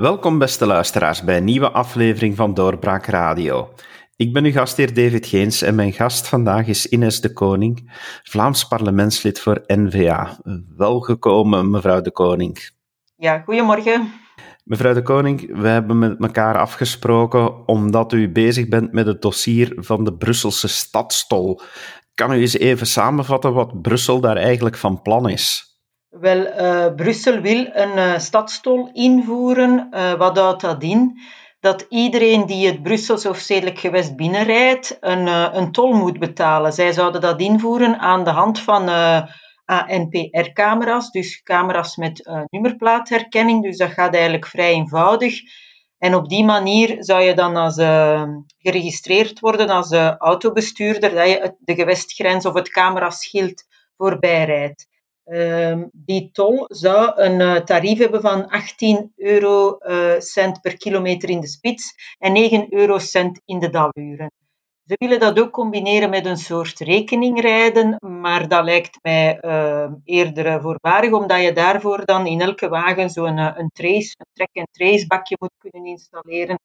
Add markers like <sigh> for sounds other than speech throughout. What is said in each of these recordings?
Welkom beste luisteraars bij een nieuwe aflevering van Doorbraak Radio. Ik ben uw gastheer David Geens en mijn gast vandaag is Ines de Koning, Vlaams parlementslid voor N-VA. Welgekomen mevrouw de Koning. Ja, goedemorgen. Mevrouw de Koning, we hebben met elkaar afgesproken omdat u bezig bent met het dossier van de Brusselse stadstol. Kan u eens even samenvatten wat Brussel daar eigenlijk van plan is? Wel, uh, Brussel wil een uh, stadstol invoeren. Uh, wat houdt dat in? Dat iedereen die het Brussels of stedelijk gewest binnenrijdt, een, een tol moet betalen. Zij zouden dat invoeren aan de hand van ANPR-camera's, dus camera's met nummerplaatherkenning. Dus dat gaat eigenlijk vrij eenvoudig. En op die manier zou je dan als, geregistreerd worden als autobestuurder dat je de gewestgrens of het cameraschild voorbij rijdt. Ehm, die tol zou een uh, tarief hebben van 18 eurocent uh, per kilometer in de spits en 9 eurocent in de daluren. Ze willen dat ook combineren met een soort rekeningrijden, maar dat lijkt mij uh, eerder voorbarig, omdat je daarvoor dan in elke wagen zo'n een trace, een track-and-trace bakje moet kunnen installeren.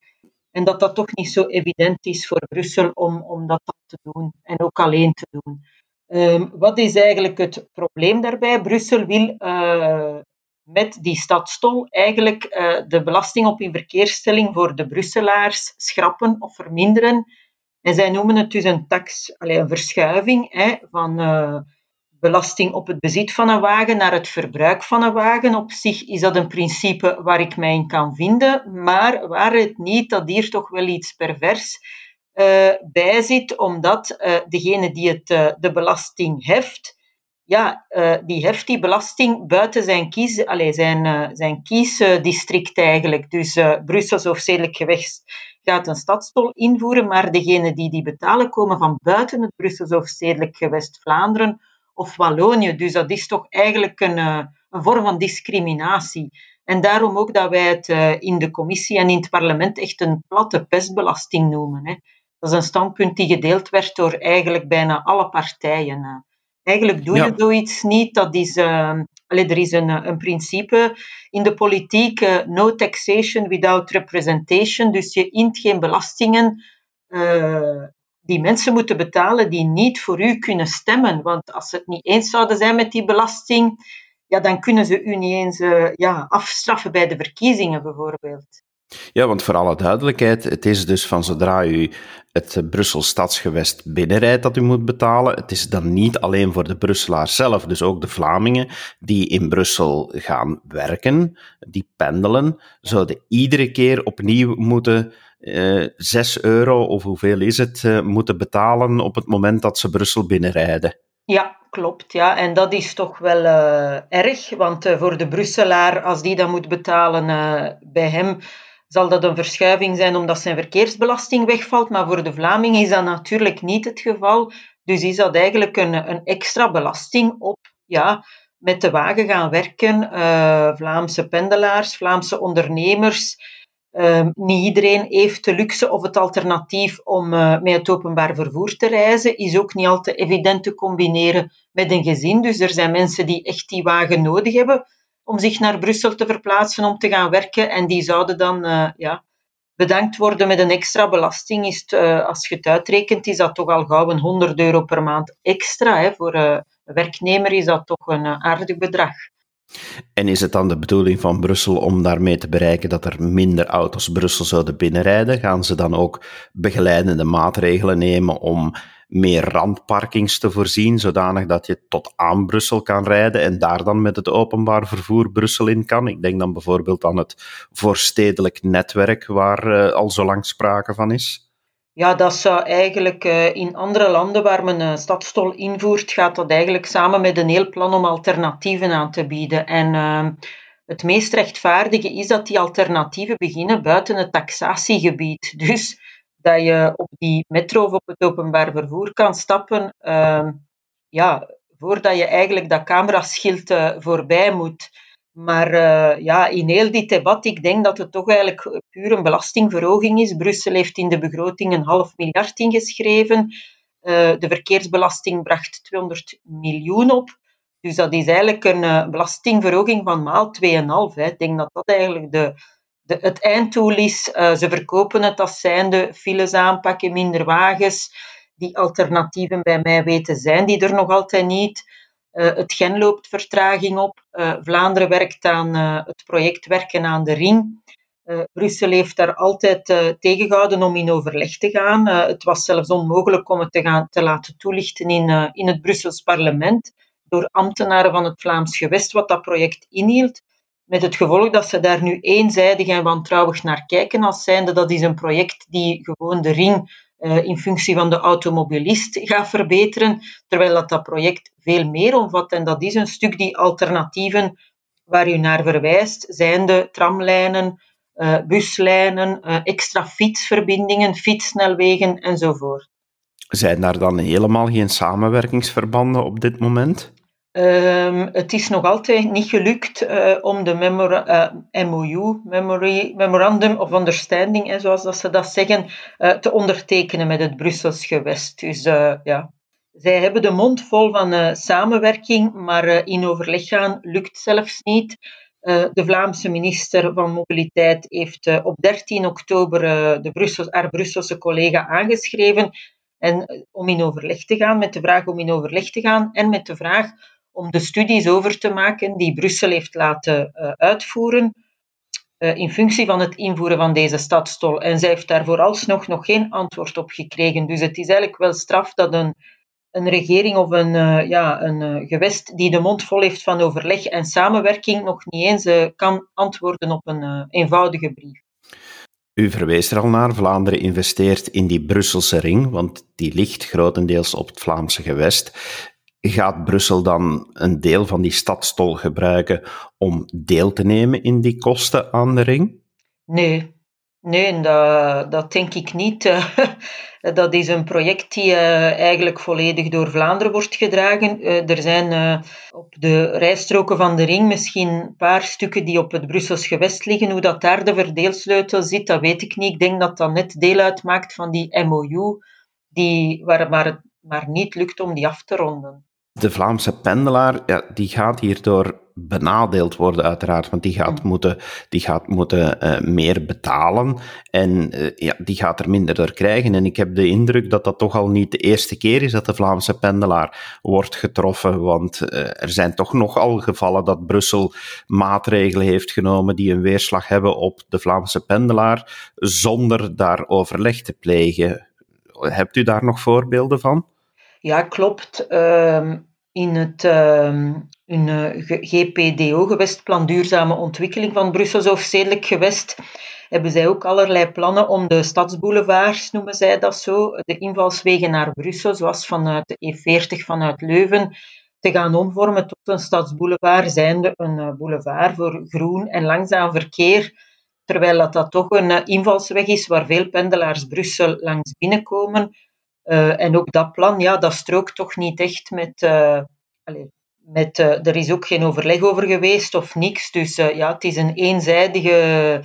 En dat dat toch niet zo evident is voor Brussel om, om dat te doen en ook alleen te doen. Um, wat is eigenlijk het probleem daarbij? Brussel wil uh, met die stadstol eigenlijk uh, de belasting op inverkeersstelling voor de Brusselaars schrappen of verminderen. En zij noemen het dus een tax, allez, een verschuiving hè, van uh, belasting op het bezit van een wagen naar het verbruik van een wagen. Op zich is dat een principe waar ik mij in kan vinden, maar waar het niet dat hier toch wel iets pervers bij zit, omdat uh, degene die het, uh, de belasting heft, ja, die heft die belasting buiten zijn, kies, allez, zijn, zijn kiesdistrict eigenlijk. Dus Brussels of Stedelijk Gewest gaat een stadstol invoeren, maar degene die die betalen komen van buiten het Brussels of Stedelijk Gewest Vlaanderen of Wallonië. Dus dat is toch eigenlijk een, een vorm van discriminatie. En daarom ook dat wij het in de commissie en in het parlement echt een platte pestbelasting noemen. Hè. Dat is een standpunt die gedeeld werd door eigenlijk bijna alle partijen. Eigenlijk doe je zoiets niet. Dat is, uh, er is een, een principe in de politiek, uh, no taxation without representation. Dus je int geen belastingen uh, die mensen moeten betalen die niet voor u kunnen stemmen. Want als ze het niet eens zouden zijn met die belasting, ja, dan kunnen ze u niet eens ja, afstraffen bij de verkiezingen bijvoorbeeld. Ja, want voor alle duidelijkheid, het is dus van zodra u het Brussel stadsgewest binnenrijdt dat u moet betalen. Het is dan niet alleen voor de Brusselaars zelf, dus ook de Vlamingen die in Brussel gaan werken, die pendelen, zouden iedere keer opnieuw moeten uh, 6 euro, of hoeveel is het, uh, moeten betalen op het moment dat ze Brussel binnenrijden. Ja, klopt. Ja. En dat is toch wel uh, erg, want uh, voor de Brusselaar, als die dat moet betalen bij hem, zal dat een verschuiving zijn omdat zijn verkeersbelasting wegvalt. Maar voor de Vlaming is dat natuurlijk niet het geval. Dus is dat eigenlijk een, een extra belasting op ja, met de wagen gaan werken. Uh, Vlaamse pendelaars, Vlaamse ondernemers. Uh, niet iedereen heeft de luxe of het alternatief om uh, met het openbaar vervoer te reizen. Is ook niet altijd evident te combineren met een gezin. Dus er zijn mensen die echt die wagen nodig hebben om zich naar Brussel te verplaatsen om te gaan werken. En die zouden dan uh, ja, bedankt worden met een extra belasting. Is het, uh, als je het uitrekent, is dat toch al gauw een 100 euro per maand extra. Hè. Voor uh, een werknemer is dat toch een aardig bedrag. En is het dan de bedoeling van Brussel om daarmee te bereiken dat er minder auto's Brussel zouden binnenrijden? Gaan ze dan ook begeleidende maatregelen nemen om meer randparkings te voorzien, zodanig dat je tot aan Brussel kan rijden en daar dan met het openbaar vervoer Brussel in kan. Ik denk dan bijvoorbeeld aan het voorstedelijk netwerk, waar uh, al zo lang sprake van is. Ja, dat zou eigenlijk uh, in andere landen waar men een stadstol invoert, gaat dat eigenlijk samen met een heel plan om alternatieven aan te bieden. En uh, het meest rechtvaardige is dat die alternatieven beginnen buiten het taxatiegebied. <laughs> Dus dat je op die metro of op het openbaar vervoer kan stappen, uh, ja, voordat je eigenlijk dat cameraschild uh, voorbij moet. Maar uh, ja, in heel dit debat, ik denk dat het toch eigenlijk puur een belastingverhoging is. Brussel heeft in de begroting een half miljard ingeschreven. Uh, de verkeersbelasting bracht 200 miljoen op. Dus dat is eigenlijk een belastingverhoging van maal 2,5. Ik denk dat dat eigenlijk de, het einddoel is, ze verkopen het als zijnde files aanpakken, minder wagens. Die alternatieven bij mij weten zijn die er nog altijd niet. het Gen loopt vertraging op. Vlaanderen werkt aan het project Werken aan de Ring. Brussel heeft daar altijd tegengehouden om in overleg te gaan. Het was zelfs onmogelijk om het te, gaan, te laten toelichten in, in het Brussels parlement door ambtenaren van het Vlaams gewest wat dat project inhield. Met het gevolg dat ze daar nu eenzijdig en wantrouwig naar kijken als zijnde dat is een project die gewoon de ring in functie van de automobilist gaat verbeteren, terwijl dat, dat project veel meer omvat. En dat is een stuk die alternatieven waar u naar verwijst, zijn de tramlijnen, uh, buslijnen, uh, extra fietsverbindingen, fietssnelwegen enzovoort. Zijn daar dan helemaal geen samenwerkingsverbanden op dit moment? Um, het is nog altijd niet gelukt uh, om de MOU, Memory, Memorandum of Understanding, zoals dat ze dat zeggen, te ondertekenen met het Brussels gewest. Dus ja, zij hebben de mond vol van samenwerking, maar in overleg gaan lukt zelfs niet. Eh, de Vlaamse minister van Mobiliteit heeft eh, op 13 oktober eh, de haar Brusselse collega aangeschreven en, om in overleg te gaan, met de vraag om in overleg te gaan en met de vraag om de studies over te maken die Brussel heeft laten uitvoeren in functie van het invoeren van deze stadstol. En zij heeft daar vooralsnog nog geen antwoord op gekregen. Dus het is eigenlijk wel straf dat een een regering of een, uh, ja, een gewest die de mond vol heeft van overleg en samenwerking nog niet eens kan antwoorden op een eenvoudige brief. U verwees er al naar, Vlaanderen investeert in die Brusselse ring, want die ligt grotendeels op het Vlaamse gewest. Gaat Brussel dan een deel van die stadstol gebruiken om deel te nemen in die kosten aan de ring? Nee, Nee, dat, dat denk ik niet. <laughs> dat is een project die uh, eigenlijk volledig door Vlaanderen wordt gedragen. Uh, er zijn uh, op de rijstroken van de ring misschien een paar stukken die op het Brussels gewest liggen. Hoe dat daar de verdeelsleutel zit, dat weet ik niet. Ik denk dat dat net deel uitmaakt van die MOU, die, waar, waar het maar niet lukt om die af te ronden. De Vlaamse pendelaar, ja, die gaat hierdoor benadeeld worden, uiteraard, want die gaat moeten, die gaat moeten uh, meer betalen en uh, ja, die gaat er minder door krijgen. En ik heb de indruk dat dat toch al niet de eerste keer is dat de Vlaamse pendelaar wordt getroffen, want uh, er zijn toch nogal gevallen dat Brussel maatregelen heeft genomen die een weerslag hebben op de Vlaamse pendelaar, zonder daar overleg te plegen. Hebt u daar nog voorbeelden van? Ja, klopt. Uh, in het uh, in, uh, GPDO, Gewestplan Duurzame Ontwikkeling van Brussels of Stedelijk Gewest, hebben zij ook allerlei plannen om de stadsboulevards, noemen zij dat zo, de invalswegen naar Brussel, zoals vanuit de E40 vanuit Leuven, te gaan omvormen tot een stadsboulevard, zijnde een uh, boulevard voor groen en langzaam verkeer, terwijl dat, dat toch een uh, invalsweg is waar veel pendelaars Brussel langs binnenkomen, uh, en ook dat plan, ja, dat strookt toch niet echt met. Uh, allez, met uh, er is ook geen overleg over geweest of niks. Dus ja, het is een eenzijdige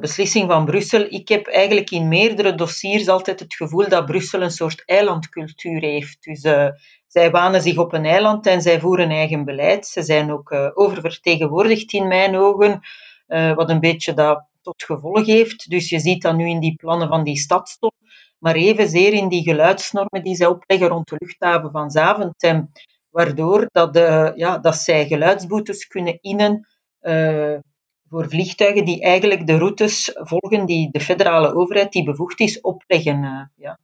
beslissing van Brussel. Ik heb eigenlijk in meerdere dossiers altijd het gevoel dat Brussel een soort eilandcultuur heeft. Dus zij wanen zich op een eiland en zij voeren eigen beleid. Ze zijn ook oververtegenwoordigd in mijn ogen, wat een beetje dat tot gevolg heeft. Dus je ziet dat nu in die plannen van die stadstop maar evenzeer in die geluidsnormen die zij opleggen rond de luchthaven van Zaventem, waardoor dat, de, ja, dat zij geluidsboetes kunnen innen uh, voor vliegtuigen die eigenlijk de routes volgen die de federale overheid, die bevoegd is, opleggen. Uh, ja.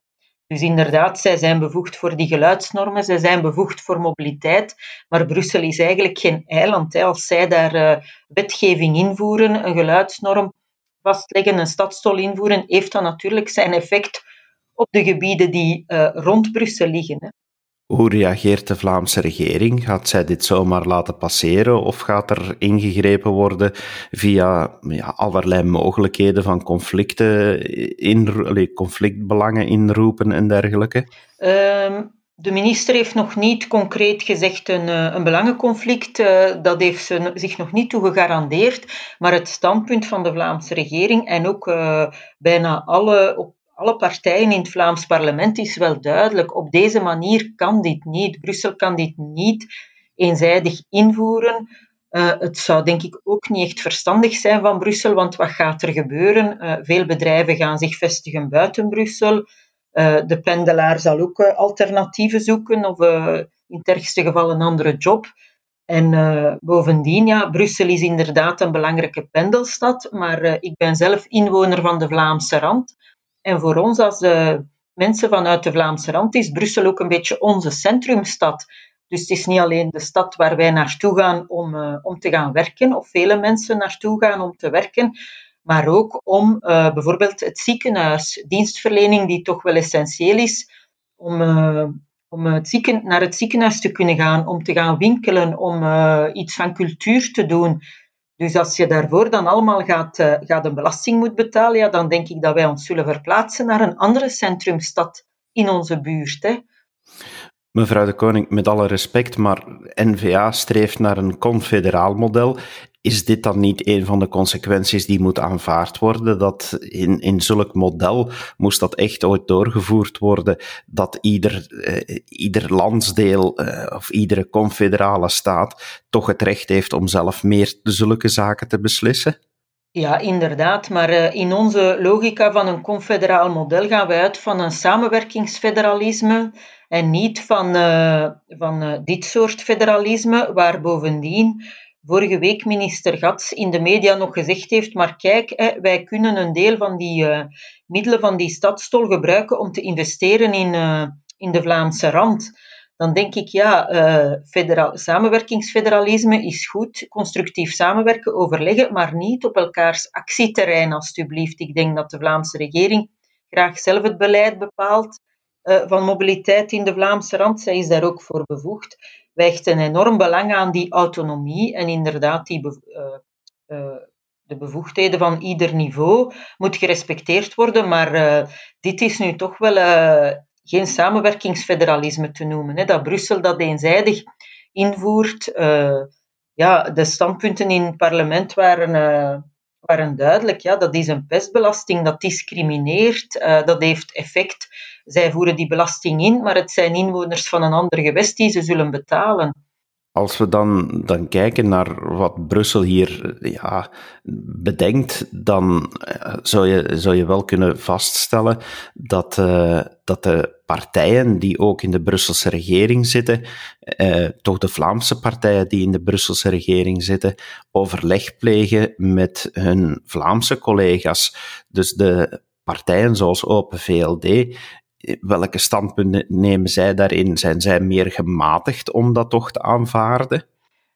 Dus inderdaad, zij zijn bevoegd voor die geluidsnormen, zij zijn bevoegd voor mobiliteit, maar Brussel is eigenlijk geen eiland. Hè. Als zij daar wetgeving invoeren, een geluidsnorm vastleggen, een stadstol invoeren, heeft dat natuurlijk zijn effect op de gebieden die uh, rond Brussel liggen. Hè. Hoe reageert de Vlaamse regering? Gaat zij dit zomaar laten passeren of gaat er ingegrepen worden via ja, allerlei mogelijkheden van conflicten, in, conflictbelangen inroepen en dergelijke? Um, de minister heeft nog niet concreet gezegd een, eh, een belangenconflict. Uh, dat heeft ze zich nog niet toe gegarandeerd. Maar het standpunt van de Vlaamse regering en ook uh, bijna alle op alle partijen in het Vlaams parlement is wel duidelijk. Op deze manier kan dit niet. Brussel kan dit niet eenzijdig invoeren. Uh, het zou denk ik ook niet echt verstandig zijn van Brussel, want wat gaat er gebeuren? Uh, veel bedrijven gaan zich vestigen buiten Brussel. Uh, de pendelaar zal ook alternatieven zoeken of in het ergste geval een andere job. En bovendien, ja, Brussel is inderdaad een belangrijke pendelstad, maar ik ben zelf inwoner van de Vlaamse rand. En voor ons als mensen vanuit de Vlaamse rand is Brussel ook een beetje onze centrumstad. Dus het is niet alleen de stad waar wij naartoe gaan om, uh, om te gaan werken, of vele mensen naartoe gaan om te werken, maar ook om uh, bijvoorbeeld het ziekenhuis, dienstverlening die toch wel essentieel is, om, om het naar het ziekenhuis te kunnen gaan, om te gaan winkelen, om iets van cultuur te doen. Dus als je daarvoor dan allemaal gaat, gaat een belasting moet betalen, ja, dan denk ik dat wij ons zullen verplaatsen naar een andere centrumstad in onze buurt. Hè. Mevrouw de Koning, met alle respect, maar NVA streeft naar een confederaal model. Is dit dan niet een van de consequenties die moet aanvaard worden? Dat in, in zulk model moest dat echt ooit doorgevoerd worden, dat ieder, eh, ieder landsdeel eh, of iedere confederale staat toch het recht heeft om zelf meer zulke zaken te beslissen? Ja, inderdaad. Maar uh, in onze logica van een confederaal model gaan we uit van een samenwerkingsfederalisme en niet van, uh, van uh, dit soort federalisme, waar bovendien vorige week minister Gats in de media nog gezegd heeft, maar kijk, hè, wij kunnen een deel van die middelen van die stadstol gebruiken om te investeren in, in de Vlaamse rand dan denk ik, ja, uh, samenwerkingsfederalisme is goed, constructief samenwerken, overleggen, maar niet op elkaars actieterrein, alstublieft. Ik denk dat de Vlaamse regering graag zelf het beleid bepaalt uh, van mobiliteit in de Vlaamse rand. Zij is daar ook voor bevoegd. Wij hechten enorm belang aan die autonomie en inderdaad die uh, de bevoegdheden van ieder niveau moet gerespecteerd worden, maar dit is nu toch wel geen samenwerkingsfederalisme te noemen. Hè. Dat Brussel dat eenzijdig invoert. Uh, ja, de standpunten in het parlement waren, uh, waren duidelijk. Ja, dat is een pestbelasting, dat discrimineert, uh, dat heeft effect. Zij voeren die belasting in, maar het zijn inwoners van een ander gewest die ze zullen betalen. Als we dan, dan kijken naar wat Brussel hier ja, bedenkt, dan eh, zou je, zou je wel kunnen vaststellen dat, uh, dat de partijen die ook in de Brusselse regering zitten, uh, toch de Vlaamse partijen die in de Brusselse regering zitten, overleg plegen met hun Vlaamse collega's. Dus de partijen zoals Open VLD, welke standpunten nemen zij daarin? Zijn zij meer gematigd om dat toch te aanvaarden?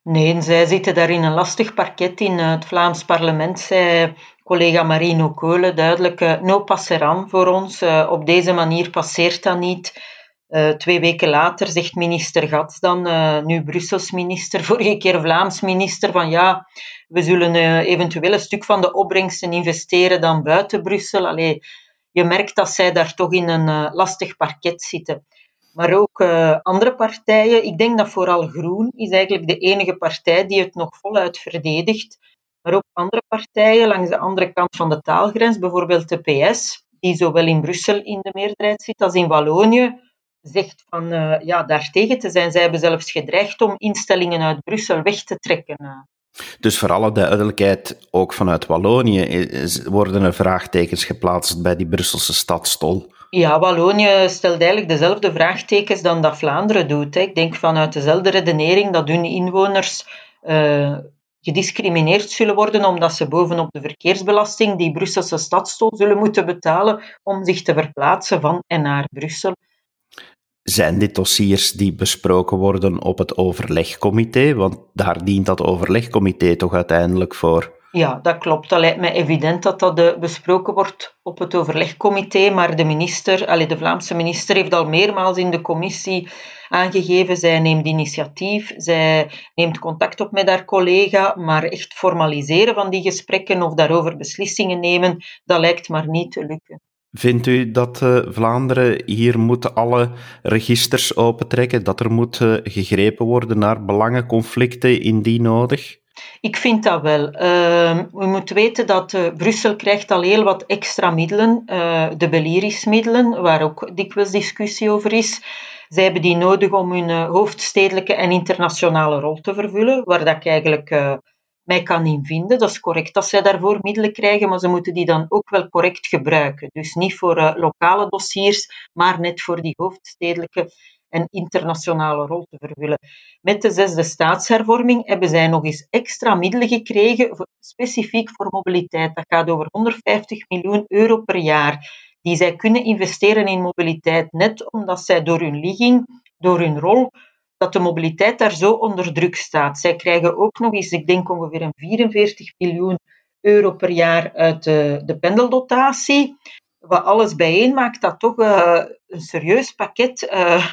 Nee, zij zitten daar in een lastig parket in het Vlaams parlement, zei collega Marino Keulen duidelijk. Uh, no passeran voor ons. Uh, op deze manier passeert dat niet. Uh, twee weken later zegt minister Gats dan, nu Brussels minister, <laughs> vorige keer Vlaams minister, van ja, we zullen eventueel een stuk van de opbrengsten investeren dan buiten Brussel. Allee, je merkt dat zij daar toch in een uh, lastig parket zitten. Maar ook uh, andere partijen, ik denk dat vooral Groen is eigenlijk de enige partij die het nog voluit verdedigt. Maar ook andere partijen langs de andere kant van de taalgrens, bijvoorbeeld de PS, die zowel in Brussel in de meerderheid zit als in Wallonië, zegt van uh, ja, daartegen te zijn. Zij hebben zelfs gedreigd om instellingen uit Brussel weg te trekken. Dus voor alle duidelijkheid, ook vanuit Wallonië worden er vraagtekens geplaatst bij die Brusselse stadstol. Ja, Wallonië stelt eigenlijk dezelfde vraagtekens dan dat Vlaanderen doet. Ik denk vanuit dezelfde redenering dat hun inwoners uh, gediscrimineerd zullen worden omdat ze bovenop de verkeersbelasting die Brusselse stadstol zullen moeten betalen om zich te verplaatsen van en naar Brussel. Zijn dit dossiers die besproken worden op het overlegcomité? Want daar dient dat overlegcomité toch uiteindelijk voor? Ja, dat klopt. Dat lijkt mij evident dat dat eh, besproken wordt op het overlegcomité. Maar de minister, de Vlaamse minister, heeft al meermaals in de commissie aangegeven. Zij neemt initiatief, zij neemt contact op met haar collega. Maar echt formaliseren van die gesprekken of daarover beslissingen nemen, dat lijkt maar niet te lukken. Vindt u dat uh, Vlaanderen hier moet alle registers opentrekken, dat er moet uh, gegrepen worden naar belangenconflicten indien nodig? Ik vind dat wel. Uh, we moeten weten dat uh, Brussel krijgt al heel wat extra middelen, uh, de Beliris-middelen, waar ook dikwijls discussie over is. Zij hebben die nodig om hun hoofdstedelijke en internationale rol te vervullen, waar dat ik eigenlijk mij kan in vinden. Dat is correct dat zij daarvoor middelen krijgen, maar ze moeten die dan ook wel correct gebruiken. Dus niet voor lokale dossiers, maar net voor die hoofdstedelijke en internationale rol te vervullen. Met de zesde staatshervorming hebben zij nog eens extra middelen gekregen, specifiek voor mobiliteit. Dat gaat over 150 miljoen euro per jaar, die zij kunnen investeren in mobiliteit, net omdat zij door hun ligging, door hun rol, dat de mobiliteit daar zo onder druk staat. Zij krijgen ook nog eens, ik denk ongeveer een 44 miljoen euro per jaar uit de, de pendeldotatie. Wat alles bijeen maakt dat toch uh, een serieus pakket uh,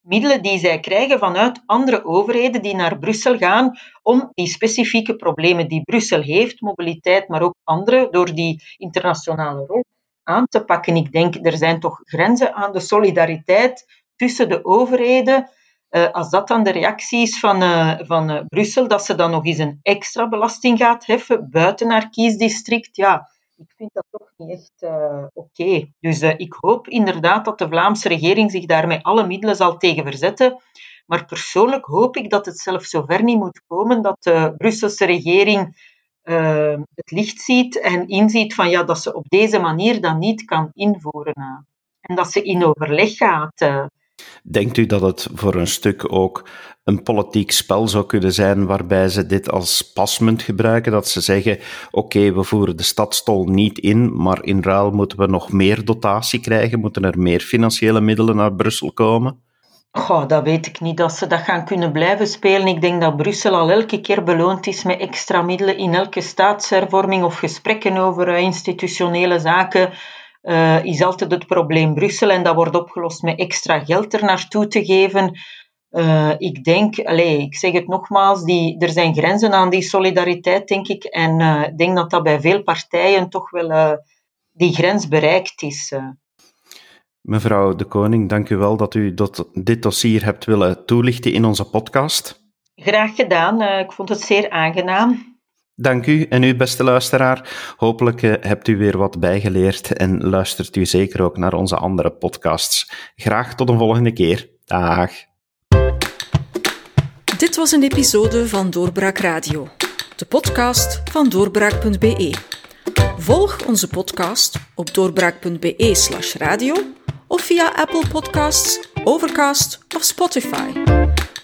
middelen die zij krijgen vanuit andere overheden die naar Brussel gaan om die specifieke problemen die Brussel heeft, mobiliteit, maar ook andere, door die internationale rol aan te pakken. Ik denk, er zijn toch grenzen aan de solidariteit tussen de overheden. Uh, als dat dan de reactie is van, uh, van uh, Brussel, dat ze dan nog eens een extra belasting gaat heffen buiten haar kiesdistrict, ja, ik vind dat toch niet echt oké. Dus ik hoop inderdaad dat de Vlaamse regering zich daar met alle middelen zal tegen verzetten. Maar persoonlijk hoop ik dat het zelfs zover niet moet komen dat de Brusselse regering het licht ziet en inziet van ja, dat ze op deze manier dat niet kan invoeren. en dat ze in overleg gaat. Denkt u dat het voor een stuk ook een politiek spel zou kunnen zijn waarbij ze dit als pasmunt gebruiken. Dat ze zeggen: oké, we voeren de stadstol niet in, maar in ruil moeten we nog meer dotatie krijgen, moeten er meer financiële middelen naar Brussel komen? Goh, dat weet ik niet, dat ze dat gaan kunnen blijven spelen. Ik denk dat Brussel al elke keer beloond is met extra middelen in elke staatshervorming of gesprekken over eh, institutionele zaken. Uh, is altijd het probleem Brussel en dat wordt opgelost met extra geld er naartoe te geven. Uh, ik denk, allez, ik zeg het nogmaals, die, er zijn grenzen aan die solidariteit, denk ik. En uh, ik denk dat dat bij veel partijen toch wel die grens bereikt is. Mevrouw De Koning, dank u wel dat u dat, dit dossier hebt willen toelichten in onze podcast. Graag gedaan, ik vond het zeer aangenaam. Dank u en u, beste luisteraar. Hopelijk hebt u weer wat bijgeleerd en luistert u zeker ook naar onze andere podcasts. Graag tot een volgende keer. Dag. Dit was een episode van Doorbraak Radio, de podcast van doorbraak.be. Volg onze podcast op doorbraak.be/radio of via Apple Podcasts, Overcast of Spotify.